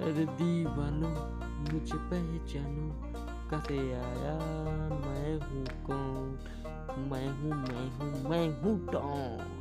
अरे दीवानो मुझे पहचानो, कसे आया मैं हूँ कौन? मैं हूँ मैं हूँ मैं हूँ डॉन